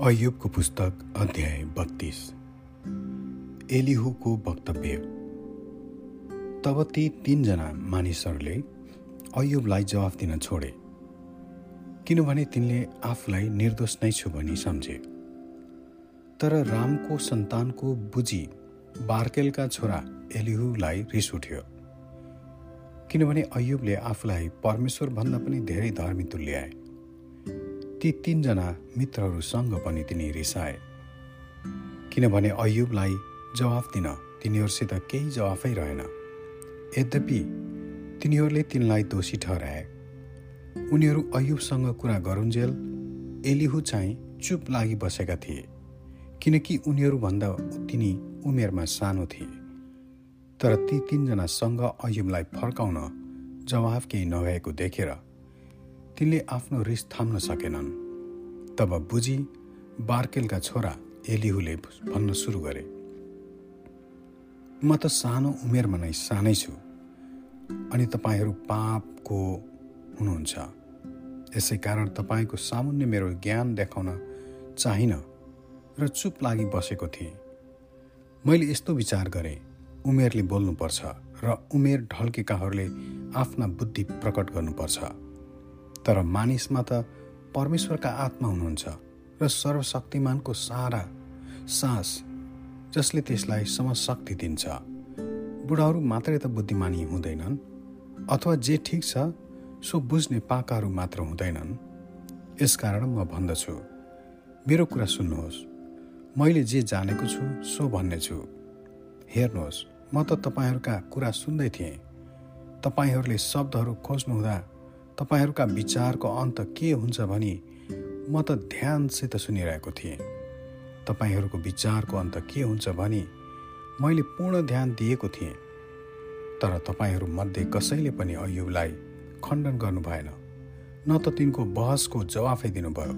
अयुबको पुस्तक अध्याय बत्तीस। एलिहुको वक्तव्य। तब ती तीनजना मानिसहरूले अयुबलाई जवाफ दिन छोडे किनभने तिनले आफूलाई निर्दोष नै छु भनी सम्झे। तर रामको सन्तानको बुझी बार्केलका छोरा एलिहुलाई रिस उठ्यो किनभने अयुबले आफूलाई परमेश्वरभन्दा पनि धेरै धर्मी तुल्याए। ती तिनजना मित्रहरूसँग पनि तिनी रिसाए। किनभने अयुबलाई जवाफ दिन तिनीहरूसित केही जवाफै रहेन। यद्यपि तिनीहरूले तिनलाई दोषी ठहराए। उनीहरू अयुबसँग कुरा गरुन्जेल एलिहु चाहिँ चुप लागि बसेका थिए किनकि उनीहरूभन्दा तिनी उमेरमा सानो थिए। तर ती तिनजनासँग अयुबलाई फर्काउन जवाफ केही नभएको देखेर तिनले आफ्नो रिस थाम्न सकेनन्। तब बुझी बार्केलका छोरा एलिहुले भन्न सुरु गरे। म त सानो उमेरमा नै सानै छु अनि तपाईँहरू पापको हुनुहुन्छ। यसै कारण तपाईँको सामुन्य मेरो ज्ञान देखाउन चाहिन र चुप लागि बसेको थिएँ। मैले यस्तो विचार गरेँ उमेरले बोल्नुपर्छ र उमेर ढल्केकाहरूले आफ्ना बुद्धि प्रकट गर्नुपर्छ। तर मानिसमा त परमेश्वरका आत्मा हुनुहुन्छ र सर्वशक्तिमानको सारा सास जसले त्यसलाई समशक्ति दिन्छ। बुढाहरू मात्रै त बुद्धिमानी हुँदैनन् अथवा जे ठिक छ सो बुझ्ने पाकाहरू मात्र हुँदैनन्। यसकारण म भन्दछु। मेरो कुरा सुन्नुहोस्। मैले जे जानेको छु सो भन्ने छु हेर्नुहोस् म त तपाईँहरूका कुरा सुन्दै थिएँ। तपाईँहरूले शब्दहरू खोज्नुहुँदा तपाईँहरूका विचारको अन्त के हुन्छ भनी म त ध्यानसित सुनिरहेको थिएँ। तपाईँहरूको विचारको अन्त के हुन्छ भनी मैले पूर्ण ध्यान दिएको थिएँ। तर तपाईँहरूमध्ये कसैले पनि अयुबलाई खण्डन गर्नु भएन। न त तिनको बहसको जवाफै दिनुभयो।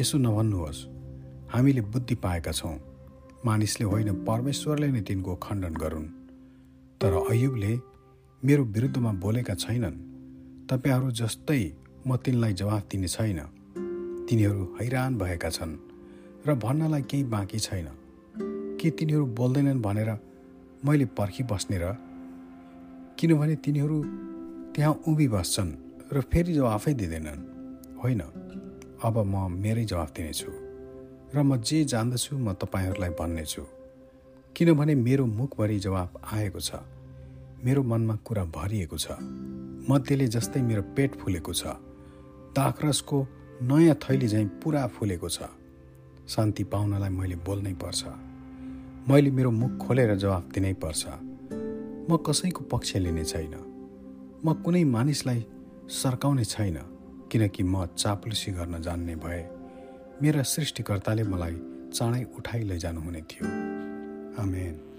यसो नभन्नुहोस् हामीले बुद्धि पाएका छौँ। मानिसले होइन परमेश्वरले नै तिनको खण्डन गरून्। तर अयुबले मेरो विरुद्धमा बोलेका छैनन्। तपाईँहरू जस्तै म तिनलाई जवाफ दिने छैन। तिनीहरू हैरान भएका छन् र भन्नलाई केही बाँकी छैन। के तिनीहरू बोल्दैनन् भनेर मैले पर्खिबस्ने र किनभने तिनीहरू त्यहाँ उभिबस्छन् र फेरि जवाफै दिँदैनन्। होइन अब म मेरै जवाफ दिनेछु र म जे जान्दछु म तपाईँहरूलाई भन्नेछु। किनभने मेरो मुखभरि जवाफ आएको छ। मेरो मनमा कुरा भरिएको छ। मध्येले जस्तै मेरो पेट फुलेको छ। दाखरसको नयाँ थैली झैँ पुरा फुलेको छ। शान्ति पाउनलाई मैले बोल्नै पर्छ। मैले मेरो मुख खोलेर जवाफ दिनै पर्छ। म कसैको पक्ष लिने छैन। म कुनै मानिसलाई सर्काउने छैन किनकि म चाप्लुसी गर्न जान्ने भए मेरा सृष्टिकर्ताले मलाई चाँडै उठाइ लैजानुहुने थियो। आमेन।